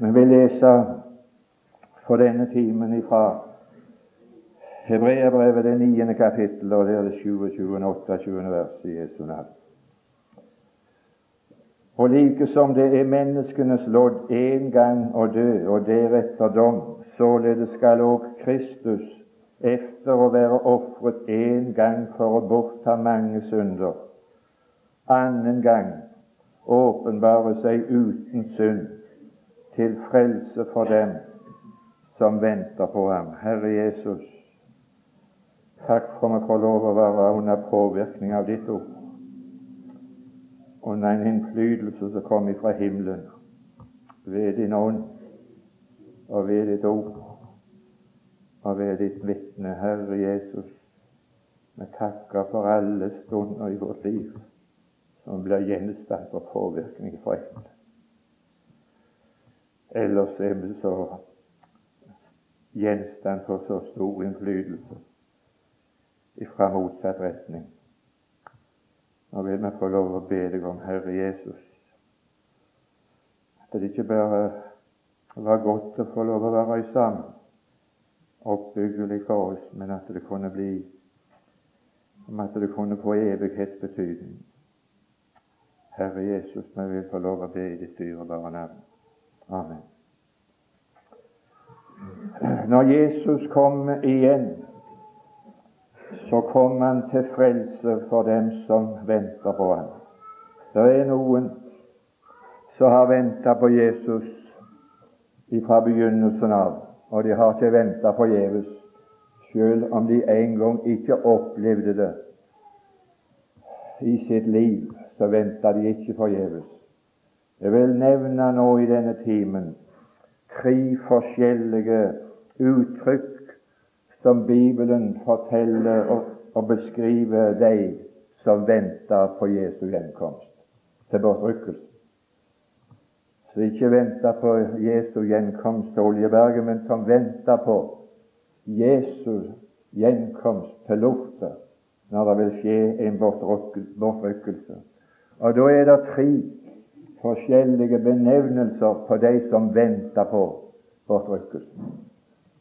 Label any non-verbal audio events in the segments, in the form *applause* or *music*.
Vi leser for denne timen ifra Hebreabrevet, det niende kapittel, og det er det 27. og 28. vers i Jesu navn. Og like som det er menneskenes lodd en gang å dø, og deretter dom, således skal òg Kristus, efter å være ofret en gang for å bortta mange synder, annen gang åpenbare seg uten synd til frelse for dem som venter på ham. Herre Jesus, takk for meg får lov å være under påvirkning av ditt ord, under en innflytelse som kom fra himmelen, ved din ånd og ved ditt ord og ved ditt vitne, Herre Jesus. Vi takker for alle stunder i vårt liv som blir gjenstand for påvirkning fra ett. Ellers er vi så gjenstand for så stor innflytelse fra motsatt retning. Nå vil vi få lov å be deg om, Herre Jesus, at det ikke bare var godt å få lov å være sammen, oppbyggelig for oss, men at det kunne bli om at det kunne få evighetsbetydning. Herre Jesus, vi vil få lov å be i ditt dyrebare navn. Amen. Når Jesus kom igjen, så kom han til frelse for dem som venter på ham. Det er noen som har venta på Jesus fra begynnelsen av, og de har ikke venta forgjeves, selv om de en gang ikke opplevde det i sitt liv, så venta de ikke forgjeves. Jeg vil nevne nå i denne timen tre forskjellige uttrykk som Bibelen forteller og, og beskriver de som venter på Jesu gjenkomst til bortrykkelse. Så ikke venter på Jesu gjenkomst til Oljeberget, men som venter på Jesu gjenkomst til lufta når det vil skje en bortrykkelse. Og da er det tre forskjellige benevnelser på de som venter på bortrykkelsen.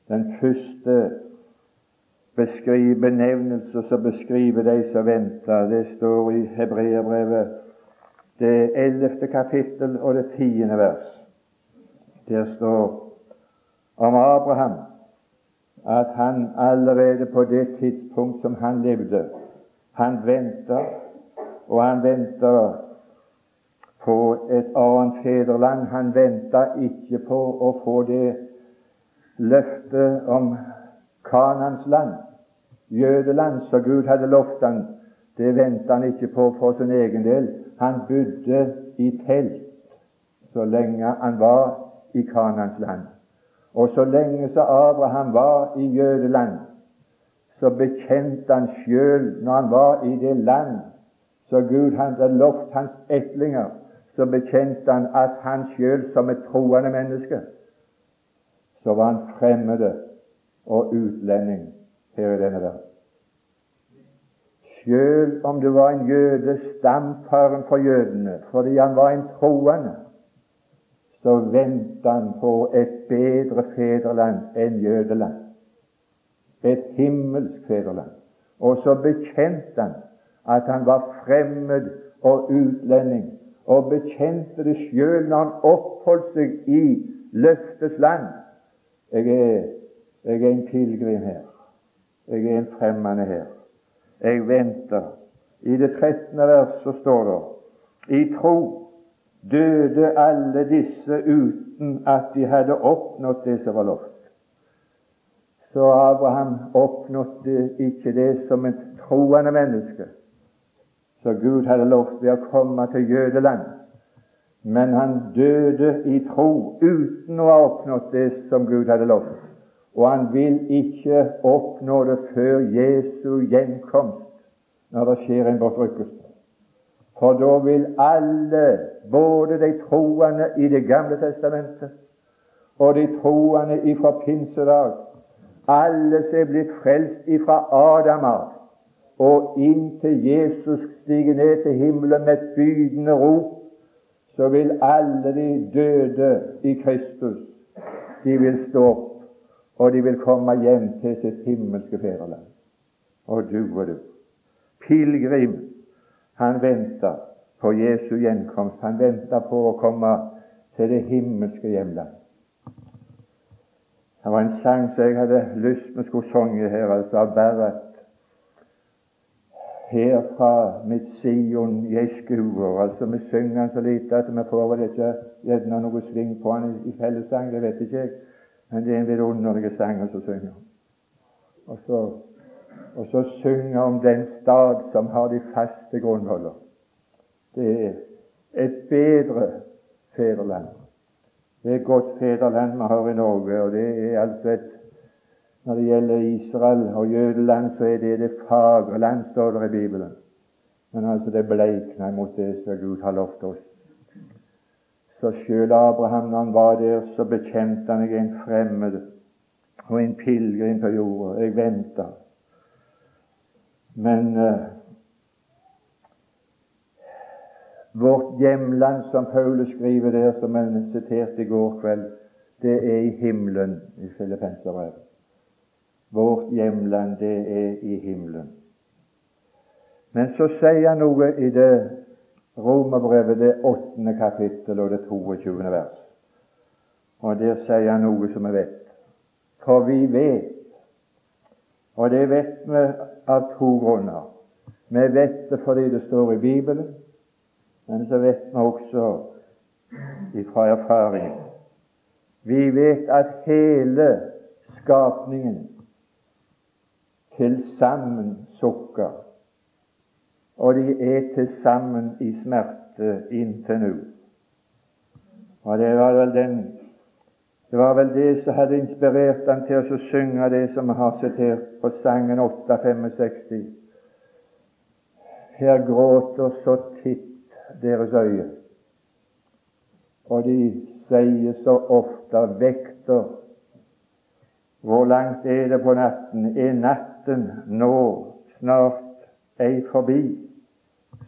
Den første benevnelse som beskriver de som venter, det står i Hebreerbrevet, det ellevte kapittel og det tiende vers. Der står om Abraham at han allerede på det tidspunkt som han levde, han venter, og han venter på et annet fedreland. Han venta ikke på å få det løftet om Kanans land, jødeland, som Gud hadde lovt han. Det venta han ikke på for sin egen del. Han bodde i telt så lenge han var i Kanans land. Og så lenge så Abraham var i jødeland, så bekjente han sjøl, når han var i det land så Gud hadde lovt hans etlinger, så bekjente han at han sjøl som et troende menneske, så var han fremmede og utlending her i denne verden. Sjøl om du var en jøde, stamfaren for jødene, fordi han var en troende, så venta han på et bedre fedreland enn jødeland. Et himmelsk fedreland. Og så bekjente han at han var fremmed og utlending og bekjente det sjøl når han oppholdt seg i løftets land. Jeg er, jeg er en pilegrim her. Jeg er en fremmede her. Jeg venter. I det 13. vers så står det I tro døde alle disse uten at de hadde oppnådd det som var lovt. Så Abraham oppnådde ikke det som et troende menneske så Gud hadde lovt ved å komme til jødeland. Men han døde i tro uten å ha oppnådd det som Gud hadde lovt. Og han vil ikke oppnå det før Jesu gjenkomst, når det skjer en bortrykkelse. For da vil alle, både de troende i Det gamle testamentet og de troende ifra pinsedag, alle som er blitt frelst ifra Adam av, og inntil Jesus stiger ned til himmelen med et bydende rop, så vil alle de døde i Kristus de vil stå opp, og de vil komme hjem til sitt himmelske fedreland. Og du og du. Pilegrim, han venter på Jesu gjenkomst. Han venter på å komme til det himmelske hjemland. Det var en sang som jeg hadde lyst å skulle synge her, altså Berret. Herfra mitt Sion jeg skuer. Altså, vi synger han så lite at vi får vel ikke gjerne noe sving på den i, fellessang, det vet ikke jeg. Men det er en vidunderlig sang å synge. Og så, og så synge om den stad som har de faste grunnholder. Det er et bedre fedreland. Det er et godt fedreland vi har i Norge, og det er altså et når det gjelder Israel og jødeland, så er det det fagre land, står det i Bibelen. Men altså det bleikner mot det som Gud har lovt oss. Så sjøl Abraham, når han var der, så bekjente han jeg en fremmed og en pilegrim på jorda. Jeg venta. Men uh, vårt hjemland, som Paulus skriver der, som han siterte i går kveld, det er i himmelen i Filippenserbrevet. Vårt hjemland, det er i himmelen. Men så sier han noe i det Romerbrevet, det åttende kapittel og det 22. vers. Og der sier han noe som vi vet. For vi vet, og det vet vi av to grunner. Vi vet det fordi det står i Bibelen, men så vet vi også fra erfaring. Vi vet at hele skapningen til sammen sukker, og de er til sammen i smerte inntil nå. Og det var vel den det var vel det som hadde inspirert han til å synge det som vi har sitert på sangen 865. Her gråter så titt deres øye, og de sier så ofte vekter hvor langt er det på natten? Er natten nå snart ei forbi?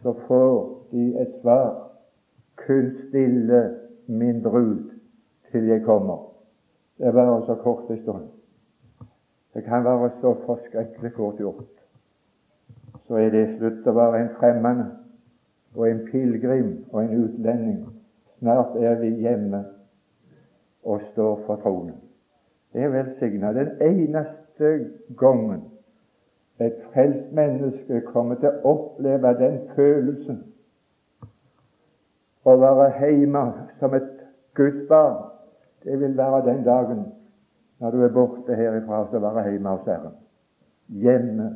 Så får de et svar. Kun stille min brud til jeg kommer. Det er bare så kort en stund. Det kan være så forskrekkelig fort gjort. Så er det slutt å være en fremmed og en pilegrim og en utlending. Snart er vi hjemme og står for tronen er velsigna. Den eneste gangen et frelst menneske kommer til å oppleve den følelsen å være hjemme som et Guds barn, det vil være den dagen når du er borte herifra og være hjemme hos Herren. Hjemme.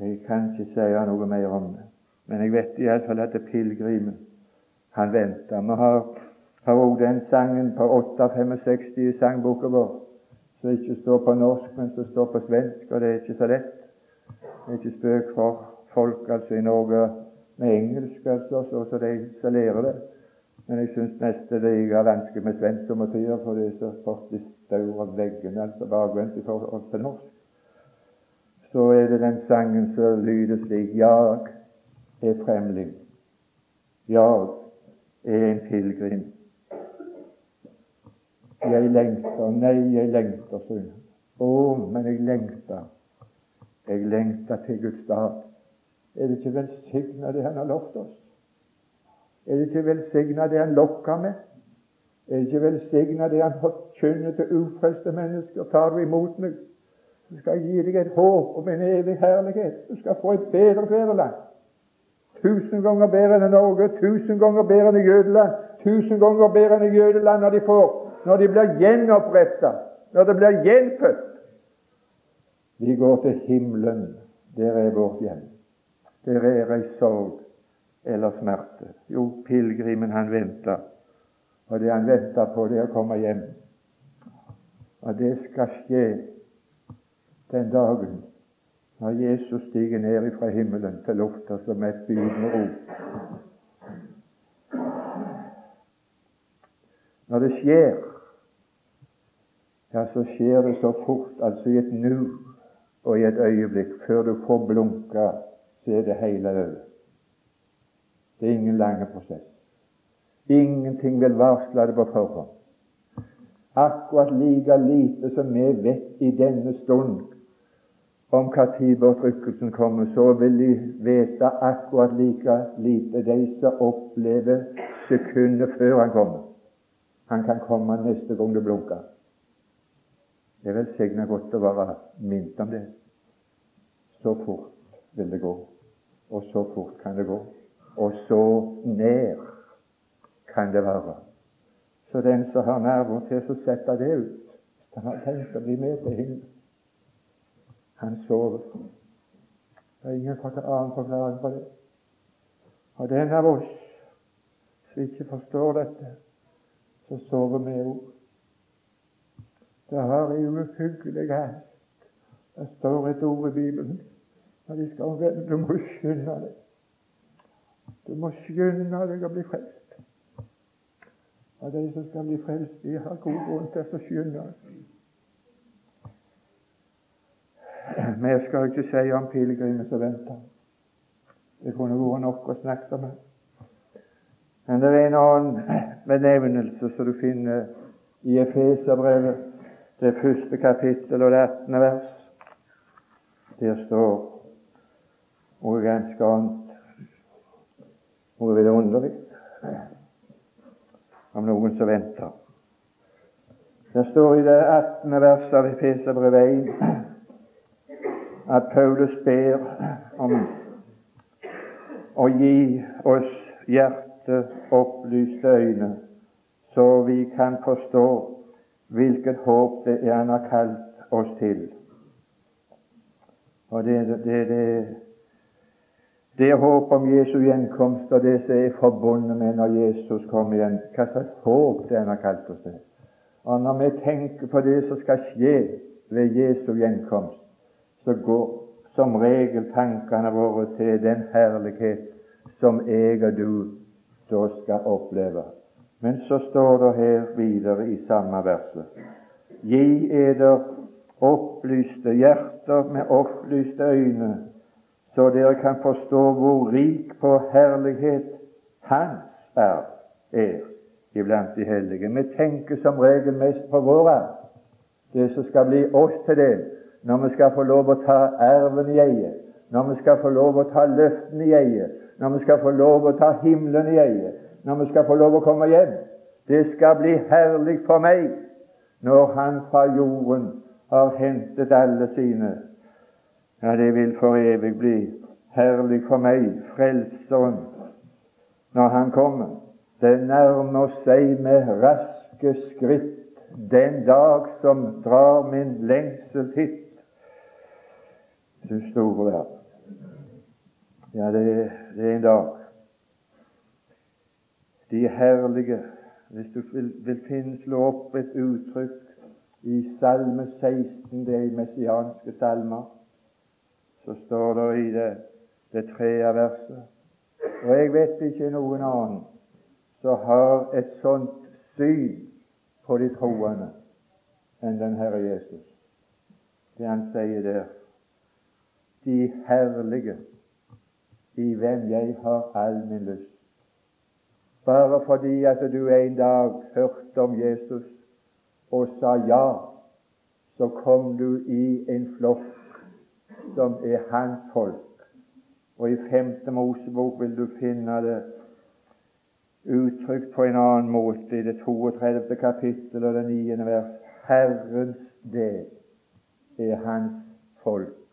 Jeg kan ikke si noe mer om det, men jeg vet iallfall at det pilegrimen han venter. Vi har òg den sangen på 865 i sangboka vår, som ikke står på norsk, men som står på svensk, og det er ikke så lett. Det er ikke spøk for folk altså i Norge med engelsk, altså, så, så de som lærer det. Men jeg syns nesten det er vanskelig med svensk som tider, for det er så fortsatt staur av veggene, altså bakvendt i forhold til norsk. Så er det den sangen som lyder slik Jag er fremling. Jag er en pilegrim. Jeg lengter, nei, jeg lengter, sier Å, men jeg lengter. Jeg lengter til Guds dag. Er det ikke velsigna det Han har lovt oss? Er det ikke velsigna det Han lokker med? Er det ikke velsigna det Han forkynner til ufrelste mennesker? Tar du imot meg, så skal jeg gi deg et håp om en evig herlighet. Du skal få et bedre fedreland. Tusen ganger bedre enn Norge, tusen ganger bedre enn Jødeland, tusen ganger bedre enn Jødeland når de får når de blir gjenoppretta, når det blir gjenfødt. Vi går til himmelen. Der er vårt hjem. Der er ei sorg eller smerte. Jo, pilegrimen, han venter. Og det han venter på, det er å komme hjem. Og det skal skje den dagen når Jesus stiger ned fra himmelen til lufta som et bydende rop. Når det skjer, ja, så skjer det så fort, altså i et nu og i et øyeblikk. Før du får blunka, så er det hele over. Det er ingen lange prosess. Ingenting vil varsle det på forhånd. Akkurat like lite som vi vet i denne stund om tid bortrykkelsen kommer, så vil de vite akkurat like lite de som opplever sekundet før han kommer. Han kan komme neste gang det blunker. Det er velsigna godt å være minnet om det. Så fort vil det gå, og så fort kan det gå, og så nær kan det være. Så den som har nerver til å sette det ut, han har tenkt å bli med til himmelen, han sover. Det er ingen annen forklaring på det. Og den av oss som ikke forstår dette, så sover vi òg. Det har ei uhyggelig hast. Det står et ord i Bibelen når de skal vende. Du må skynde deg. Du må skynde deg å bli frelst. Og de som skal bli frelst, de har god grunn til å skynde seg. Mer skal jeg ikke si om pilegrimen som venter. Det kunne vært nok å snakke om. Men det er en annen benevnelse som du finner i Efeserbrevet, det første kapittel og det attende vers. Der står noe ganske annet, noe vidunderlig om noen som venter. Det står i det attende verset av Efeserbrevet 1 at Paulus ber om å gi oss hjerteopplyste øyne, så vi kan forstå hvilket håp det er han har kalt oss til. Og det, det, det, det er håp om Jesu gjenkomst og det som er forbundet med når Jesus kommer igjen. Hva slags håp det er han har kalt oss til. Og når vi tenker på det som skal skje ved Jesu gjenkomst, så går som regel tankene våre til den herlighet som jeg og du da skal oppleve. Men så står det her videre i samme verset Gi eder opplyste hjerter med opplyste øyne, så dere kan forstå hvor rik på herlighet Hans er, er iblant de hellige. Vi tenker som regel mest på våre, det som skal bli oss til del når vi skal få lov å ta erven i eie, når vi skal få lov å ta løftene i eie, når vi skal få lov å ta himmelen i eie, når vi skal få lov å komme hjem. Det skal bli herlig for meg når Han fra jorden har hentet alle sine. Ja, det vil for evig bli herlig for meg, Frelseren, når Han kommer. Det nærmer seg med raske skritt den dag som drar min lengsel hit du store verden. Ja, det, det, er en dag. De herlige Hvis du vil, vil finne, slå opp et uttrykk i Salme 16, det er i messianske salmer, så står det i det, det tredje verset Og jeg vet ikke noen annen som har et sånt syn på de troende enn den Herre Jesus. Det han sier der de herlige, i hvem jeg har all min lyst. Bare fordi at du en dag hørte om Jesus og sa ja, så kom du i en flokk som er hans folk. Og i femte Mosebok vil du finne det uttrykt på en annen måte i det 32. kapittel og det 9. vers. Herrens del er hans folk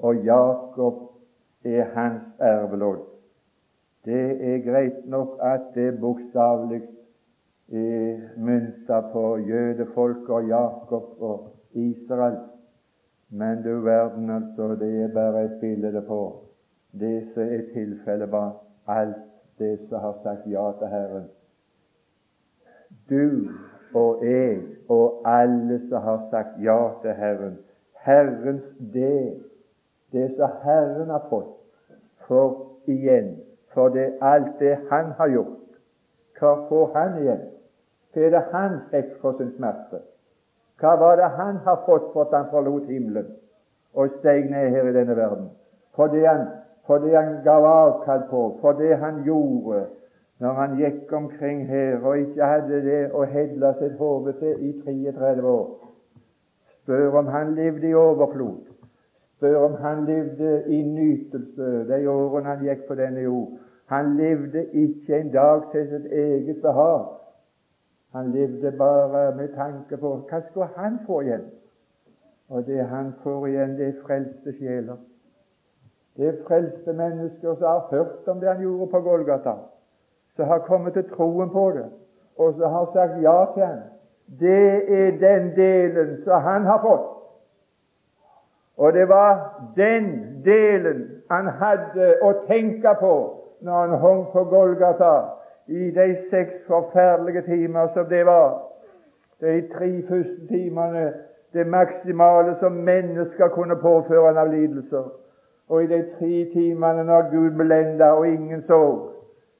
og Jakob er hans ervelodd. Det er greit nok at det bokstavelig er mynta på jødefolk og Jakob og Israel, men du verden, altså, det er bare et bilde på det som er tilfellet bak alt det som har sagt ja til Herren. Du og jeg og alle som har sagt ja til Herren. Herrens del det som Herren har fått, for igjen for det, alt det Han har gjort. Hva får Han igjen? Hva er det Han fikk for sin smerte? Hva var det Han har fått for at Han forlot himmelen og steg ned her i denne verden? For det Han, for det han gav avkall på, for det Han gjorde når han gikk omkring her og ikke hadde det å hedle sitt hode til i 33 år. Spør om han levde i overflod. Spør om han levde i nytelse de årene han gikk på denne jord. Han levde ikke en dag til sitt eget behag. Han levde bare med tanke på hva skulle han få igjen? Og det han får igjen, det er frelste sjeler. Det er frelste mennesker som har hørt om det han gjorde på Golgata som har kommet til troen på det, og som har sagt ja til ham, det er den delen som han har fått. Og det var den delen han hadde å tenke på når han hang på Golgata i de seks forferdelige timer som det var. De tre første timene det maksimale som mennesker kunne påføre han av lidelser. Og i de tre timene når Gud blenda og ingen så,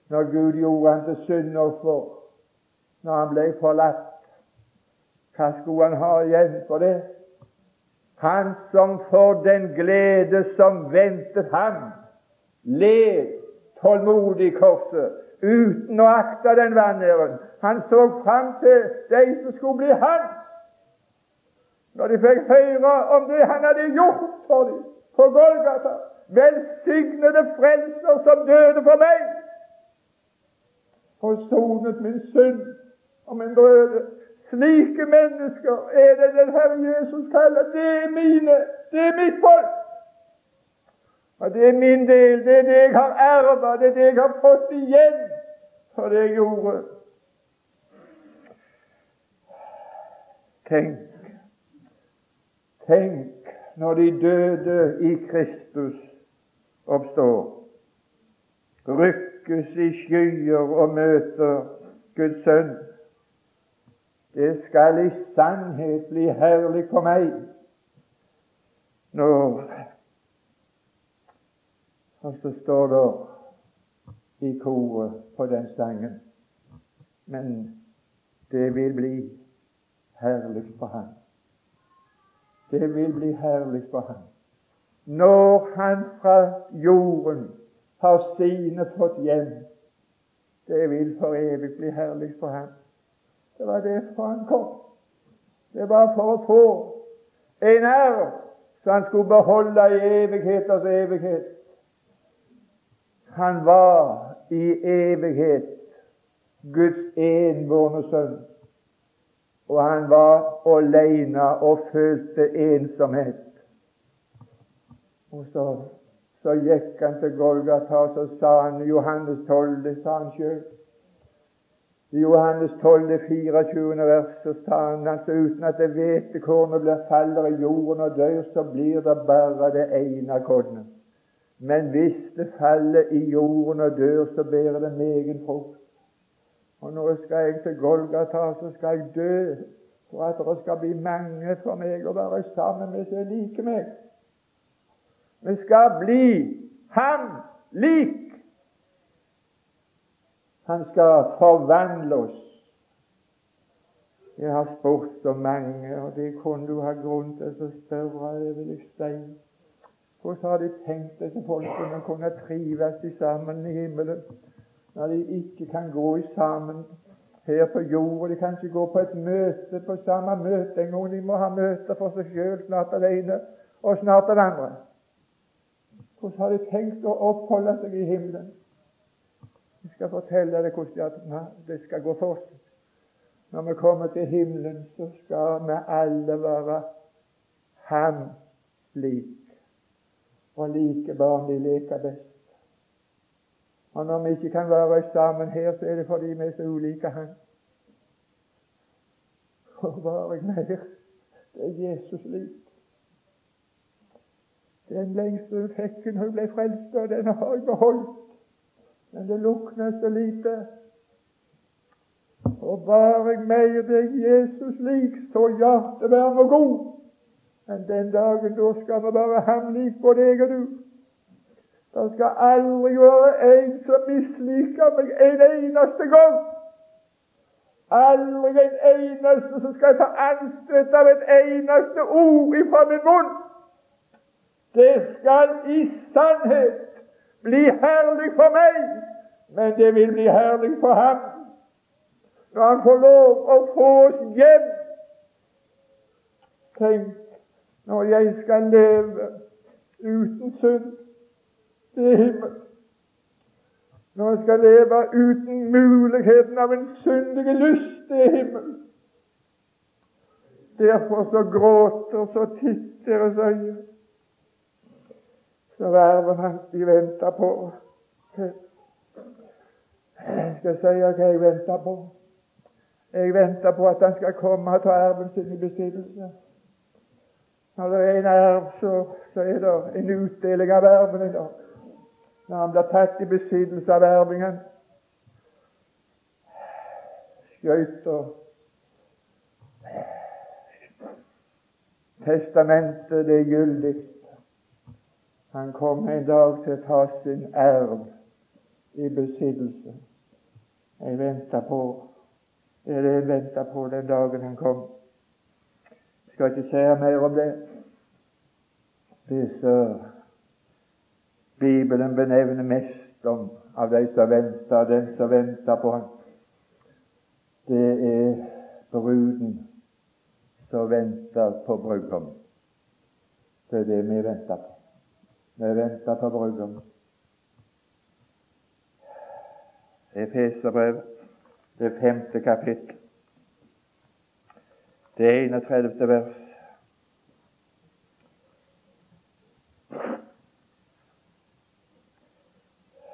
når Gud gjorde han til syndoffer, når han ble forlatt. Hva skulle han ha igjen for det? Han som for den glede som ventet ham, led tålmodig korset, uten å akte den vanæren. Han så fram til de som skulle bli hans. Når de fikk høre om det han hadde gjort for dem på Golgata. Velsignede frelser som døde for meg Forsonet sonet min synd og min brøde. Slike mennesker er det den Herre Jesus kaller. Det er mine, det er mitt folk. Og det er min del, det er det jeg har arva, det er det jeg har fått igjen for det jeg gjorde. Tenk, tenk når de døde i Kristus oppstår. rykkes i skyer og møter Guds sønn. Det skal i sannhet bli herlig for meg når Og så står det i koret på den sangen Men det vil bli herlig for ham. Det vil bli herlig for ham. Når han fra jorden har sine fått hjem. Det vil for evig bli herlig for ham. Det var derfor han kom. Det var for å få en ære som han skulle beholde i evigheters evighet. Han var i evighet Guds enbårne sønn. Og han var alene og følte ensomhet. Og så så gikk han til Golgata, så sa han Johannes 12, det sa han sjøl. I Johannes 12, 24. vers, så sa han altså uten at hvetekornet blir faller i jorden og dør, så blir det bare det ene kornet. Men hvis det faller i jorden og dør, så bærer det megen frukt. Og nå skal jeg til Golgata, så skal jeg dø for at det skal bli mange for meg å være sammen med som liker meg. Vi skal bli ham lik. Han skal forvandle oss. Jeg har spurt så mange, og det kunne du ha grunn til å spørre. Det jeg si. Hvordan har de tenkt disse folkene kunne trives sammen i himmelen, når de ikke kan gå sammen her på jord? De kan ikke gå på et møte på samme møte engang. De må ha møter for seg sjøl, snart alene og snart den andre. Hvordan har de tenkt å oppholde seg i himmelen? Jeg skal fortelle deg hvordan det skal gå for seg. Når vi kommer til himmelen, så skal vi alle være ham lik. Og like barn de leker best. Og når vi ikke kan være sammen her, så er det fordi vi er så ulike Han. *laughs* Og bare mer det er Jesus lik. Den lengste hun hun ble frelst, og den har jeg beholdt. Men det lukner så lite. Og bare jeg mer deg Jesus lik, så hjertet være meg god. Men den dagen da skal vi være ham lik, både jeg og du. Det skal aldri være en som misliker meg en eneste gang. Aldri en eneste som skal ta anstøt av et eneste ord ifra min munn. Det skal i sannhet bli herlig for meg Men det vil bli herlig for ham når han får lov å få oss hjem. Tenk når jeg skal leve uten synd til himmel. Når jeg skal leve uten muligheten av en syndig lyst til himmel. Derfor så gråter så titt deres øyne. Så verven hans de venter på. Jeg skal si hva jeg venter på. Jeg venter på at han skal komme og ta erven sin i besittelse. Når det er en erv, så, så er det en utdeling av erven i dag. Når han blir tatt i besittelse av ervingen. Skøyter Testamentet, det er gyldig. Han kommer en dag til å ta sin erv i besittelse. Jeg venter på Det er det jeg venter på den dagen han kom. Jeg skal ikke si mer om det. Disse Bibelen benevner mest om av de som venter, den som venter på ham. Det er bruden som venter på brudgommen. Det er det vi venter på. Vi venter på brudgom. Efeserbrev, det femte kapittel, det 31. vers.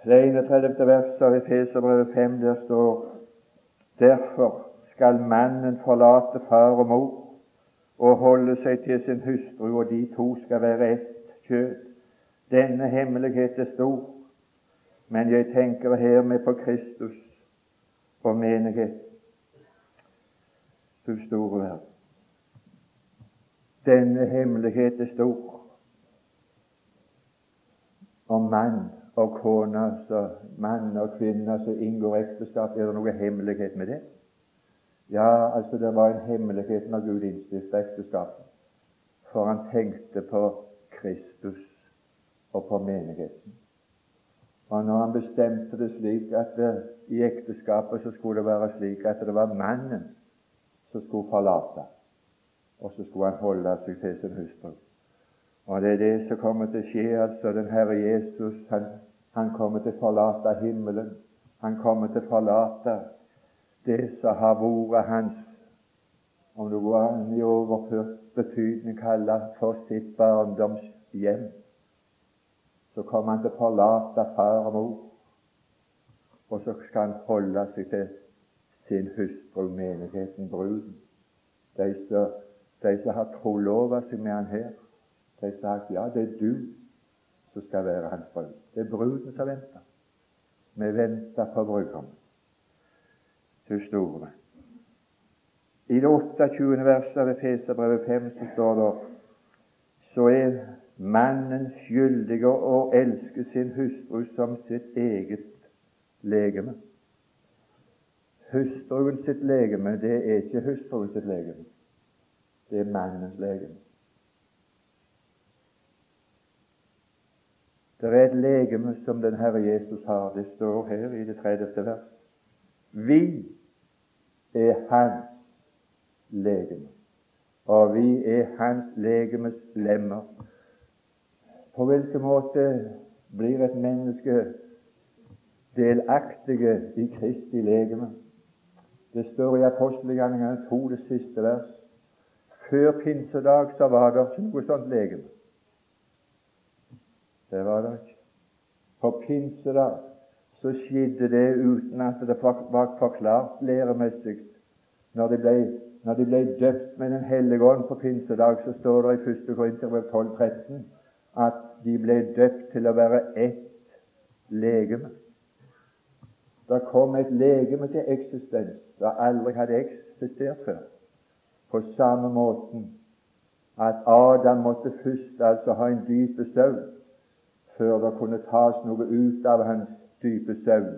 Det 31. vers av Efeserbrevet 5, der står Derfor skal mannen forlate far og mor og holde seg til sin hustru, og de to skal være ett kjød. Denne hemmelighet er stor, men jeg tenker her med på Kristus og menighet. Du store verden. Denne hemmelighet er stor. Og mann og kone, så mann og kvinne som inngår ekteskap, er det noe hemmelighet med det? Ja, altså det var en hemmelighet når Gud innstiftet ekteskapet. For han tenkte på Kristus og på menigheten. Og når han bestemte det slik at det, i ekteskapet så skulle det være slik at det var mannen som skulle forlate, og så skulle han holde seg til sin hustru. Og det er det som kommer til å skje. altså Den Herre Jesus han, han kommer til å forlate himmelen. Han kommer til å forlate det som har vært hans, om det går an i overført betydning kalle for sitt barndomshjem, så kommer han til å forlate far og mor, og så skal han holde seg til sin hustru, menigheten, bruden. De som, de som har trolova seg med han her, de har sagt ja, det er du som skal være hans brud. Det er bruden som venter. Vi venter på brudgommen til store. I det 28. verset av Efeserbrevet 5 så står det så er mannen skyldig å elske sin hustru som sitt eget legeme. Hustruen sitt legeme, det er ikke hustruen sitt legeme. Det er mannens legeme. Det er et legeme som den Herre Jesus har. Det står her i det 30. vers. Vi er hans legeme, og vi er hans legemes lemmer. På hvilken måte blir et menneske delaktige i Kristi legeme? Det står i apostelgjerningene to, det siste vers. Før pinsedag så var det ikke noe sånt legeme. Det var det ikke. På pinsedag så skjedde det uten at det var forklart læremessig. Når de ble, når de ble døpt med Den hellige ånd på pinsedag, så står det i 1. Korinterbrev 12,13 at de ble døpt til å være ett legeme. Det kom et legeme til eksistens det aldri hadde eksistert før. På samme måten at Adam måtte først altså ha en dyp søvn før det kunne tas noe ut av hans dype søvn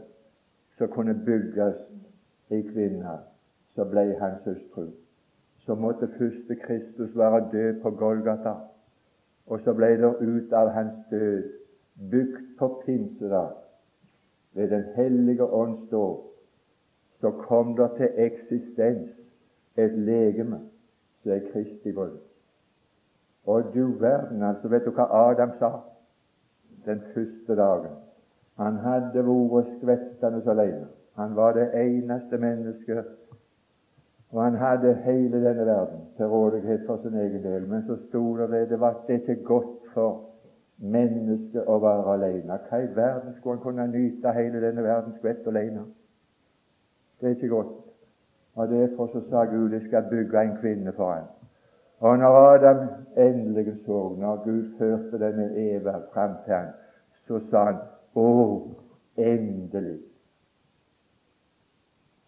som kunne bygges i kvinna, så ble hans hustru. Så måtte første Kristus være død på Golgata, og så ble det ut av hans død, bygd på pinsedag, ved Den hellige ånds dåp, så kom det til eksistens et legeme som er Kristi brød. Og du verden, altså, vet du hva Adam sa den første dagen? Han hadde vært skvettende så lenge. Han var det eneste mennesket, og han hadde hele denne verden til rådighet for sin egen del. Men så sto det det, det var det godt for mennesket å være alene. Hva i verden skulle han kunne nyte hele denne verden skvett alene? Det er ikke godt. Og Derfor så sa Gud jeg skal bygge en kvinne for ham. Og når Adam endelig så, når Gud førte denne Eva fram til ham, så sa han å, endelig.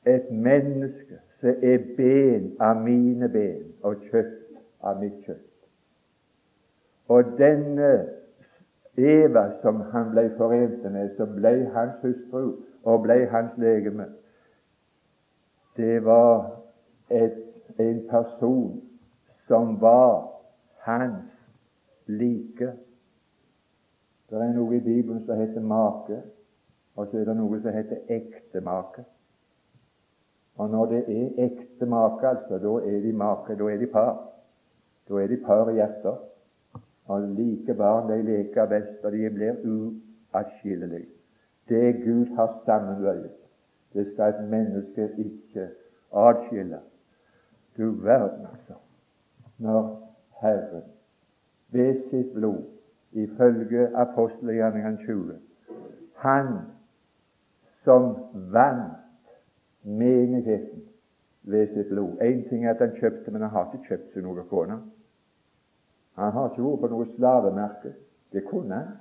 Et menneske som er ben av mine ben og kjøtt av mitt kjøtt. Og denne Eva som han ble forent med, som ble hans hustru og ble hans legeme, det var et, en person som var hans like. Det er noe i Bibelen som heter make, og så er det noe som heter ektemake. Og når det er ekte make, altså, da er de make, da er de par. Da er de par i hjertet. Og like barn de leker best, og de blir uatskillelige. Det Gud har sammenvøyet, det skal et menneske ikke atskille. Du verden, altså når Herren ved sitt blod, ifølge apostelgjerningen 20, han som vant menigheten ved sitt blod. Én ting er at han kjøpte, men han har ikke kjøpt seg noe kone. Han har ikke vært på noe slavemerke. Det kunne han.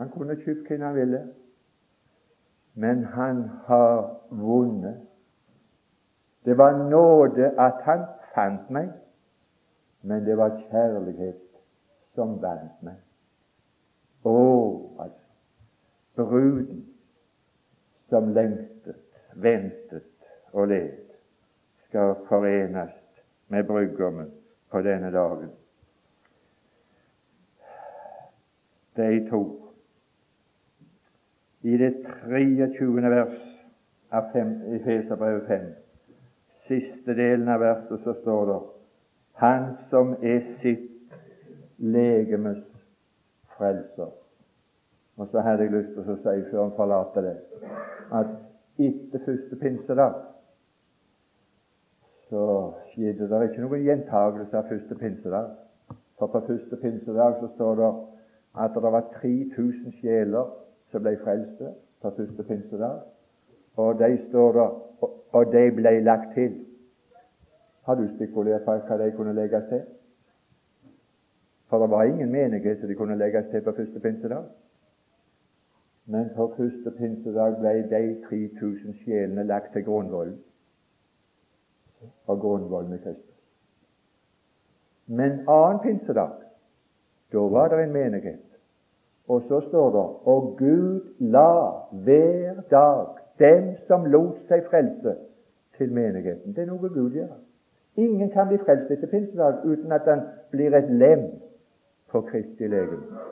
Han kunne kjøpt hvem han ville. Men han har vunnet. Det var nåde at han fant meg, men det var kjærlighet som vant meg. Å, altså Bruden som lengtet, ventet og led, skal forenes med brudgommen på denne dagen. De to. I det 23. vers av Feserbrevet 5, siste delen av verset, så står det han som er sitt legemes frelser. Og så hadde jeg lyst til å si før han forlater det, at etter første pinsedag så skjedde det ikke noen gjentagelse av første pinsedag. For på første pinsedag så står det at det var 3000 sjeler som ble frelste på første pinsedag. Og de står der, og de ble lagt til. Har du spekulert på hva de kunne legges til? For det var ingen menighet som de kunne legges til på første pinsedag. Men på første pinsedag ble de 3000 sjelene lagt til grunnvollen. Og grunnvollen med Kristus. Men annen pinsedag, da var det en menighet. Og så står det Og Gud la hver dag dem som lot seg frelse, til menigheten. Det er noe Gud gjør. Ingen kan bli frelst etter pinsedag uten at han blir et lem på Kristi legeme.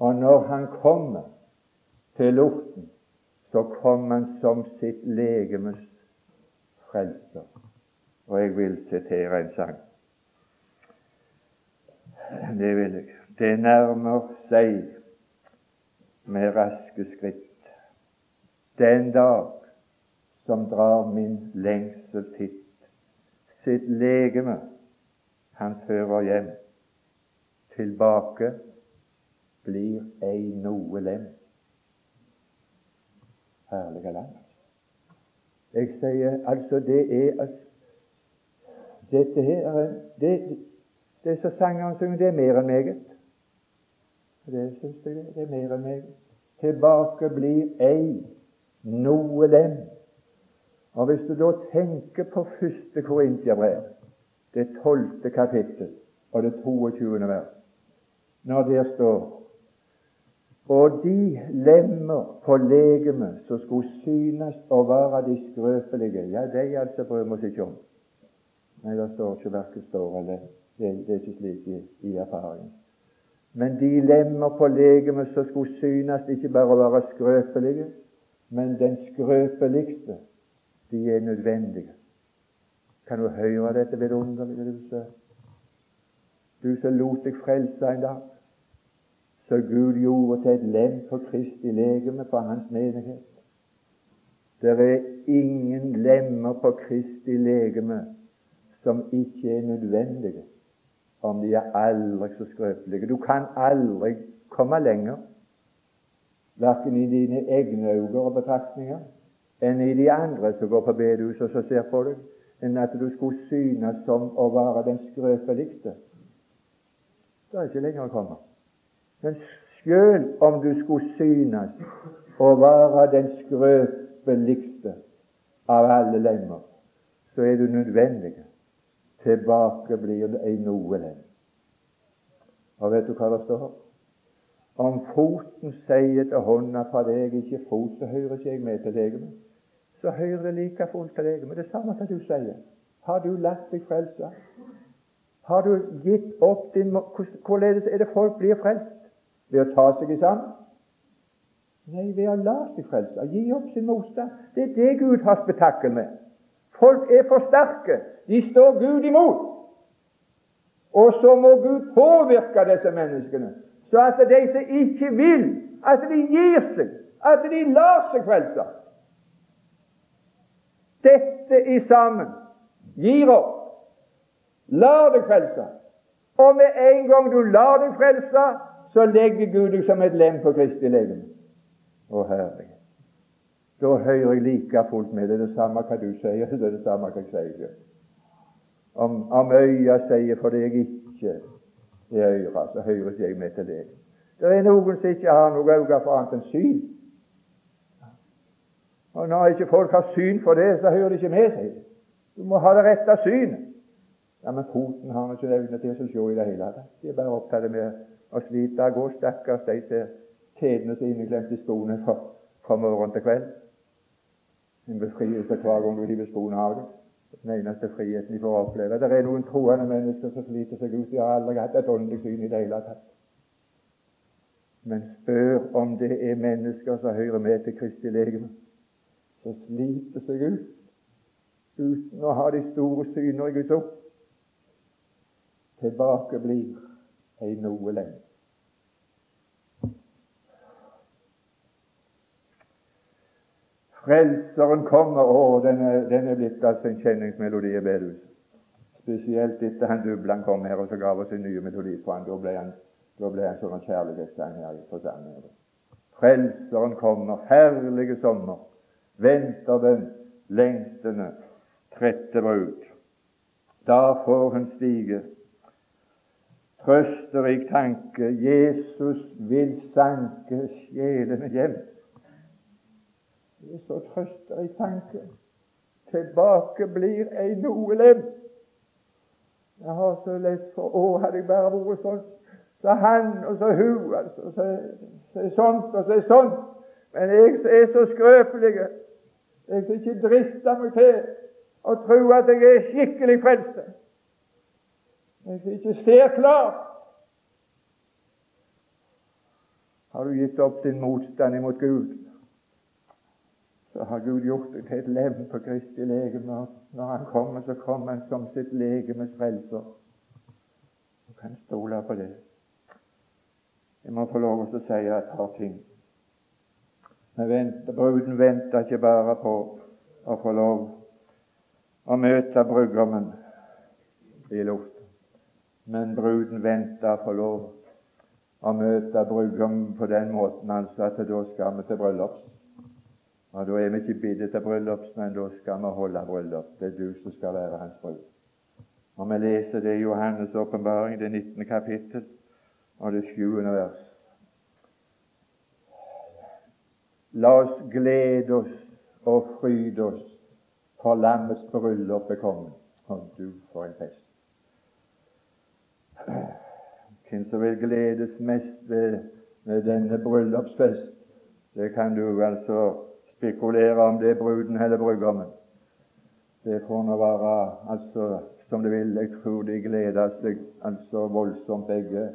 Og når han kommer til luften, så kom han som sitt legemes frelser. Og jeg vil sitere en sang. Det vil jeg. Det nærmer seg med raske skritt den dag som drar min lengsel titt sitt legeme han fører hjem. Tilbake blir ei noe lem. Herlige land. Jeg sier altså det er altså, Dette her er det, det som sangeren synger, det er mer enn meget. Det syns jeg det, er mer enn meget. Tilbake blir ei noe lem. Og Hvis du da tenker på første Korintiabrev, det tolvte kapittel og det 22. vers, når der står og de lemmer på legemet som skulle synes å være de skrøpelige, ja, de altså bryr vi oss ikke om. Nei, det står ikke verken står eller det, det er ikke slik i, i erfaringen. Men de lemmer på legemet som skulle synes ikke bare å være skrøpelige, men den skrøpeligste, de er nødvendige. Kan du høre dette vidunderlige, du du som lot deg frelse en dag, så Gud gjorde til et lem på Kristi legeme for hans menighet. Det er ingen lemmer på Kristi legeme som ikke er nødvendige om de er aldri så skrøpelige. Du kan aldri komme lenger, verken i dine egne øyne og betraktninger, enn i de andre som går på bedehuset og så ser på deg, enn at du skulle synes som å være den skrøpeligste. Det er ikke lenger å komme. Men sjøl om du skulle synes å være den skrøpeligste av alle lemmer, så er du nødvendig Tilbake blir det ei noe lem. Og vet du hva det står? Om foten sier til hånda fra deg ikke fot, så hører ikke jeg med til legemet. Så hører det like fullt til legemet. Det samme som du sier. Har du latt deg frelse? Har du gitt opp din Hvorledes er det folk blir frelst? Ved å ta seg i sammen? Nei, ved å la seg frelse. Gi opp sin motstand. Det er det Gud har spetakkel med. Folk er for sterke. De står Gud imot. Og så må Gud påvirke disse menneskene, så at de som ikke vil, at de gir seg, at de lar seg frelse. Dette i sammen gir opp. Lar deg frelse. Og med en gang du lar deg frelse, så legger Gud deg som et lem på Kristi legeme. Å, herlighet. Da hører jeg like fullt med. Det er det samme hva du sier, *laughs* det er det samme hva jeg sier. Om, om øya sier for deg ikke er øyra, så hører jeg med til deg. Det er noen som ikke har noe øye for annet enn syn. Og når ikke folk har syn for det, så hører de ikke med seg. Du må ha det rette synet. Ja, Men foten har ikke evne til å se i det hele tatt. De er bare opptatt med å slite av gå, stakkars de til tedene sine glemte skoene fra, fra morgen til kveld en befrielse hver gang du hiver skoene av deg. Den eneste friheten de får oppleve. Det er noen troende mennesker som sliter seg ut. De har aldri hatt et åndelig syn i det hele tatt. Men spør om det er mennesker som hører med til Kristi legeme, som sliter seg ut uten å ha de store syner i Guds ord. Tilbake blir ei noe lenge. Frelseren kommer. Å, den er, den er blitt altså en kjenningsmelodi i bedehuset. Spesielt etter han Dublan kom her og så ga oss en ny melodi på han. Da ble han, da ble han sånn kjærlighetssang her i forsamlingen. Frelseren kommer, herlige sommer, venter den lengtende trette brud. Da får hun stige. Trøsterik tanke, Jesus vil sanke sjelene hjem. Det er så trøsterik tanke. Tilbake blir ei noe lem. Jeg har så lett for Å, hadde jeg bare vært sånn så han og så hun, altså, så, så sånt og så sånt. Men jeg er så skrøpelig. Jeg skal ikke drister meg til å tro at jeg er skikkelig frelst. Jeg du ikke ser klart. Har du gitt opp din motstand imot Gud? så har Gud gjort deg til et lem på Kristi legeme. Når Han kommer, så kommer Han som sitt legemes frelser. Du kan stole på det. Jeg må få lov til å si et par ting. Venter, bruden venter ikke bare på å få lov å møte brudgommen i luften, men bruden venter å få lov å møte brudgommen på den måten altså at da skal vi til bryllups. Og Da er vi ikke bitte til bryllups, men da skal vi holde bryllup. Det er du som skal være hans brud. Og Vi leser det i Johannes' åpenbaring, det 19. kapittel, og det 7. vers. La oss glede oss og fryde oss, for lammets bryllup er kommet. Og du, for en fest! Hvem som vil gledes mest ved, ved denne bryllupsfest, det kan du altså spekulere om det er bruden eller brudgommen. Det får nå være altså som det vil. Jeg tror de gleder seg altså voldsomt begge.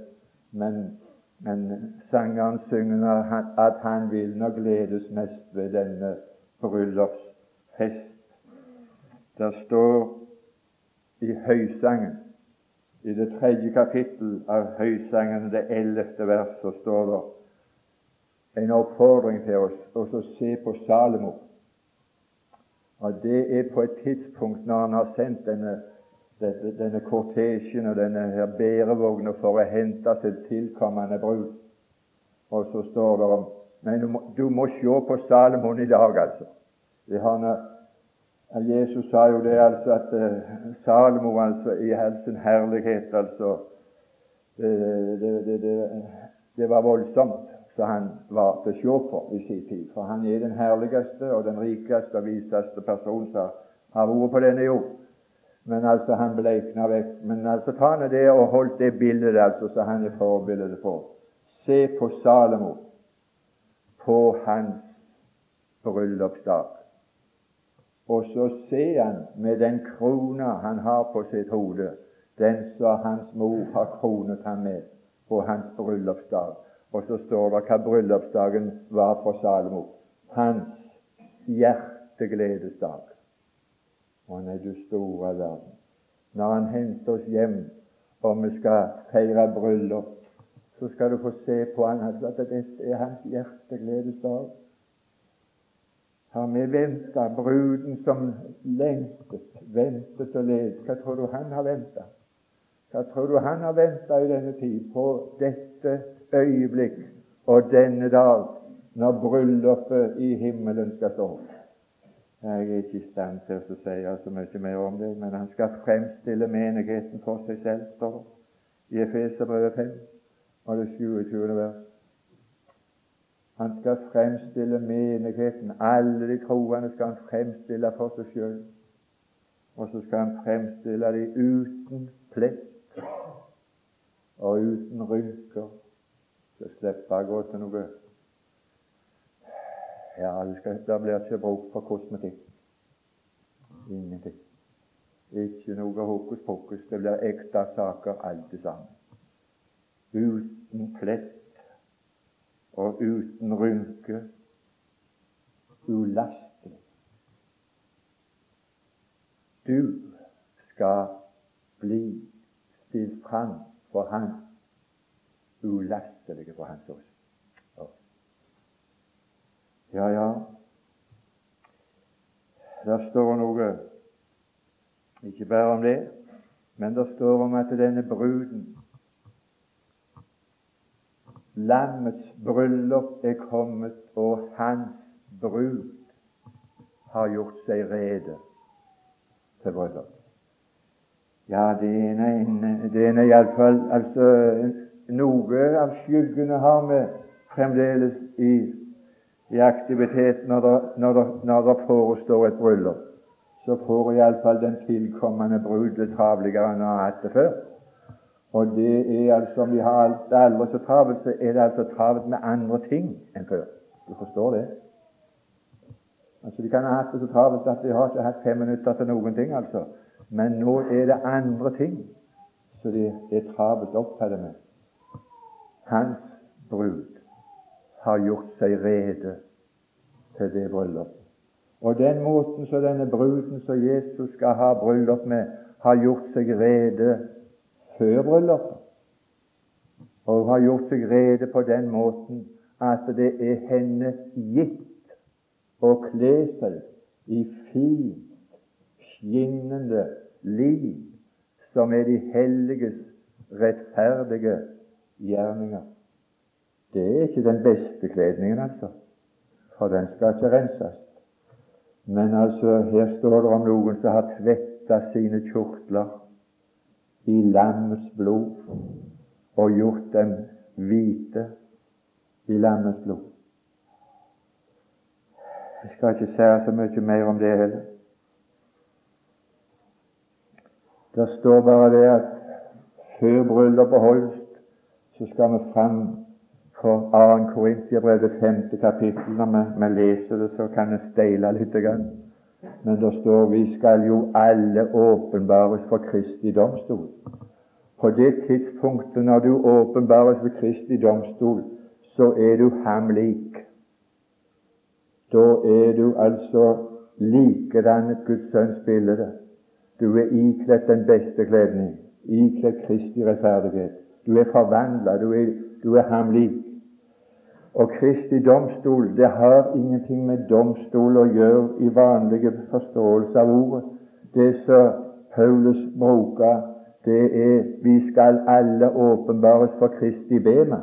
Men Men sangeren synger at han vil nå gledes mest ved denne bryllupsfest. Der står i Høysangen, i det tredje kapittel av Høysangen, det ellevte vers, så står det en oppfordring til oss å se på Salomo. Og Det er på et tidspunkt når han har sendt denne denne, denne kortesjen og denne her bærevogna for å hente til tilkommende brud. Og så står det om Nei, du må, du må se på Salomon i dag, altså. Han, Jesus sa jo det, altså, at uh, Salomo altså, i all sin herlighet altså, det, det, det, det, var voldsomt så han var til å se på i sin tid. For han er den herligste og den rikeste og viseste person som har vært på denne jord. Men altså, han bleikna vekk. Men altså, ta ned det og holdt det bildet altså, så han er forbildet på. Se på Salomo på hans bryllupsdag. Og så ser han med den krona han har på sitt hode, den som hans mor har kronet ham med på hans bryllupsdag. Og så står det hva bryllupsdagen var for Salomo. Hans hjertegledesdag. Å nei, du store verden. Når Han henter oss hjem og vi skal feire bryllup, så skal du få se på han at dette er hans hjertegledesdag. Har vi venta bruden som lengtet, ventet og ledet? Hva tror du han har venta? Hva tror du han har venta i denne tid på dette øyeblikk og denne dag, når bryllupet i himmelen skal stå? Jeg er ikke i stand til å si så mye mer om det, men han skal fremstille menigheten for seg selv, står det i Efeserbrevet 5 og det 27. vers. Han skal fremstille menigheten, alle de troende skal han fremstille for seg sjøl. Og så skal han fremstille dem uten plett og uten rynker. Så slipper jeg gå til noe ja, det, det blir ikke bruk for kosmetikk. Ingenting. Ikke noe hokus pokus. Det blir ekte saker, alt sammen. Uten plett og uten rynke. Ulastelig. Du skal bli stilt fram for Han ulastelige for Hans åsyn. Ja, ja, der står noe ikke bare om det, men det står om at denne bruden Lammets bryllup er kommet, og hans brud har gjort seg rede til bryllup. Ja, det ene er iallfall altså, Noe av skyggene har vi fremdeles i i aktivitet det, når det, når det forestår et bryllup, så får iallfall den tilkommende brud det travligere enn hun har hatt det før. Og det er altså, om vi har aldri så travelt, så er det altså travelt med andre ting enn før. Du forstår det? Altså, De kan ha hatt det så travelt at de har ikke hatt fem minutter til noen ting, altså. Men nå er det andre ting så de er travelt opptatt med. Hans brud har gjort seg rede til det bryllupet. Og den måten så denne bruden som Jesus skal ha bryllup med, har gjort seg rede før bryllupet. Og har gjort seg rede på den måten at det er henne gitt å kle seg i fint, skinnende liv, som er de helliges rettferdige gjerninger. Det er ikke den beste kledningen, altså, for den skal ikke renses. Men altså, her står det om noen som har tvetta sine kjortler i lammets blod og gjort dem hvite i lammets blod. Jeg skal ikke si så mye mer om det heller. Det står bare det at før bryllupet holdes, så skal vi fram for 2. Korintiabrev, det femte kapittel. Når vi, leser det, så kan vi steile litt. Men det står vi skal jo alle åpenbares for Kristi domstol. På det tidspunktet når du åpenbares for Kristi domstol, så er du ham lik. Da er du altså likedannet Guds sønns bilde. Du er ikledd den beste kledning, ikledd Kristi rettferdighet. Du er forvandla, du, du, er ham lik. Og Kristi domstol det har ingenting med domstol å gjøre i vanlige forståelse av ordet. Det som Paulus bruker, det er vi skal alle åpenbares for Kristi bema.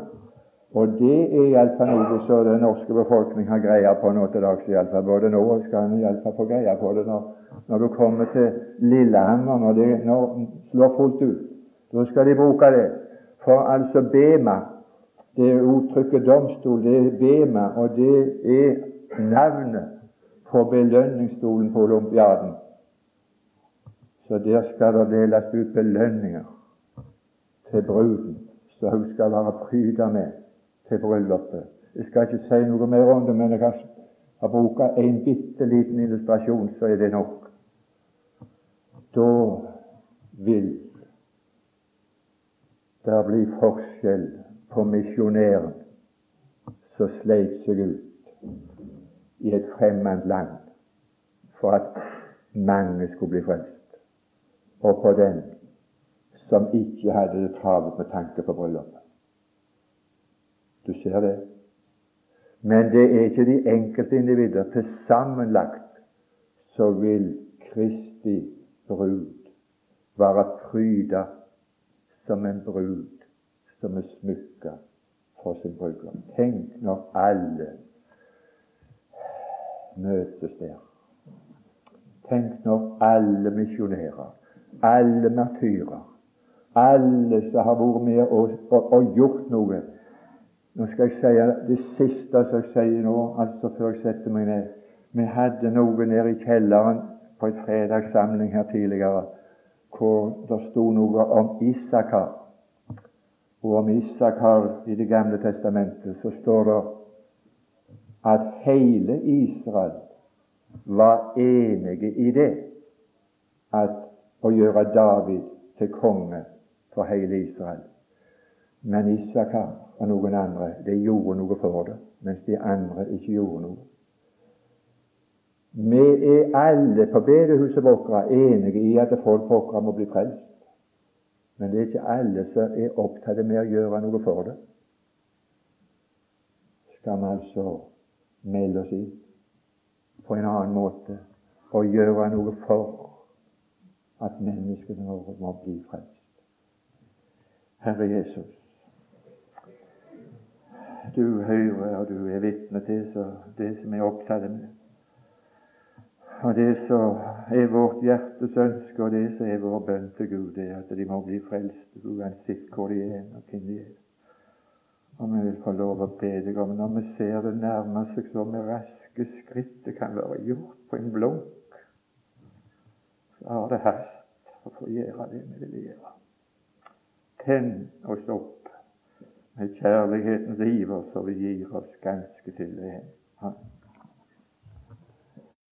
Og det er iallfall noe som den norske befolkning har greie på nå til dags. Iallfall. Både nå skal en iallfall få greie på det når, når, du kommer til Lillehammer, når det slår fullt ut. Da skal de bruke det. For altså Bema, det uttrykket domstol, det er Bema, og det er navnet på belønningsstolen på olympiaden. Så der skal det deles ut belønninger til bruden, så hun skal være pryda med til bryllupet. Jeg skal ikke si noe mer om det, men jeg har brukt en bitte liten illustrasjon, så er det nok. Da vil det bli forskjell på misjonæren som sleit seg ut i et fremmed land for at mange skulle bli frelst, og på den som ikke hadde det travelt med tanke på bryllupet. Du ser det. Men det er ikke de enkelte individer. Til sammenlagt så vil Kristi brud være pryda som en brud som er smykka for sin brudgom. Tenk når alle møtes der. Tenk når alle misjonærer, alle martyrer, alle som har vært med og, og, og gjort noe nå skal jeg si det siste som jeg sier nå, altså før jeg setter meg ned. Vi hadde noe nede i kjelleren på en fredagssamling her tidligere hvor det sto noe om Isakar. Og om Isakar i Det gamle testamentet så står det at hele Israel var enige i det at å gjøre David til konge for hele Israel. Men Isakar og noen andre de gjorde noe for det, mens de andre ikke gjorde noe. Vi er alle på bedehuset vårt enige i at folk våre må bli frelst. Men det er ikke alle som er opptatt med å gjøre noe for det. Skal vi altså melde oss inn på en annen måte og gjøre noe for at menneskene våre må bli frelst? Herre Jesus, du hører og du er vitne til det som jeg er opptatt med. Og det som er vårt hjertes ønske, og det som er vår bønn til Gud, det er at de må bli frelst uansett hvor de er og hvem de er. Og vi vil få lov å be deg om når vi ser det nærme seg så med raske skritt det kan være gjort på en blunk, så har det hast å få gjøre det vi vil gjøre. Tenn oss opp med kjærlighetens iver, så vi gir oss ganske til det.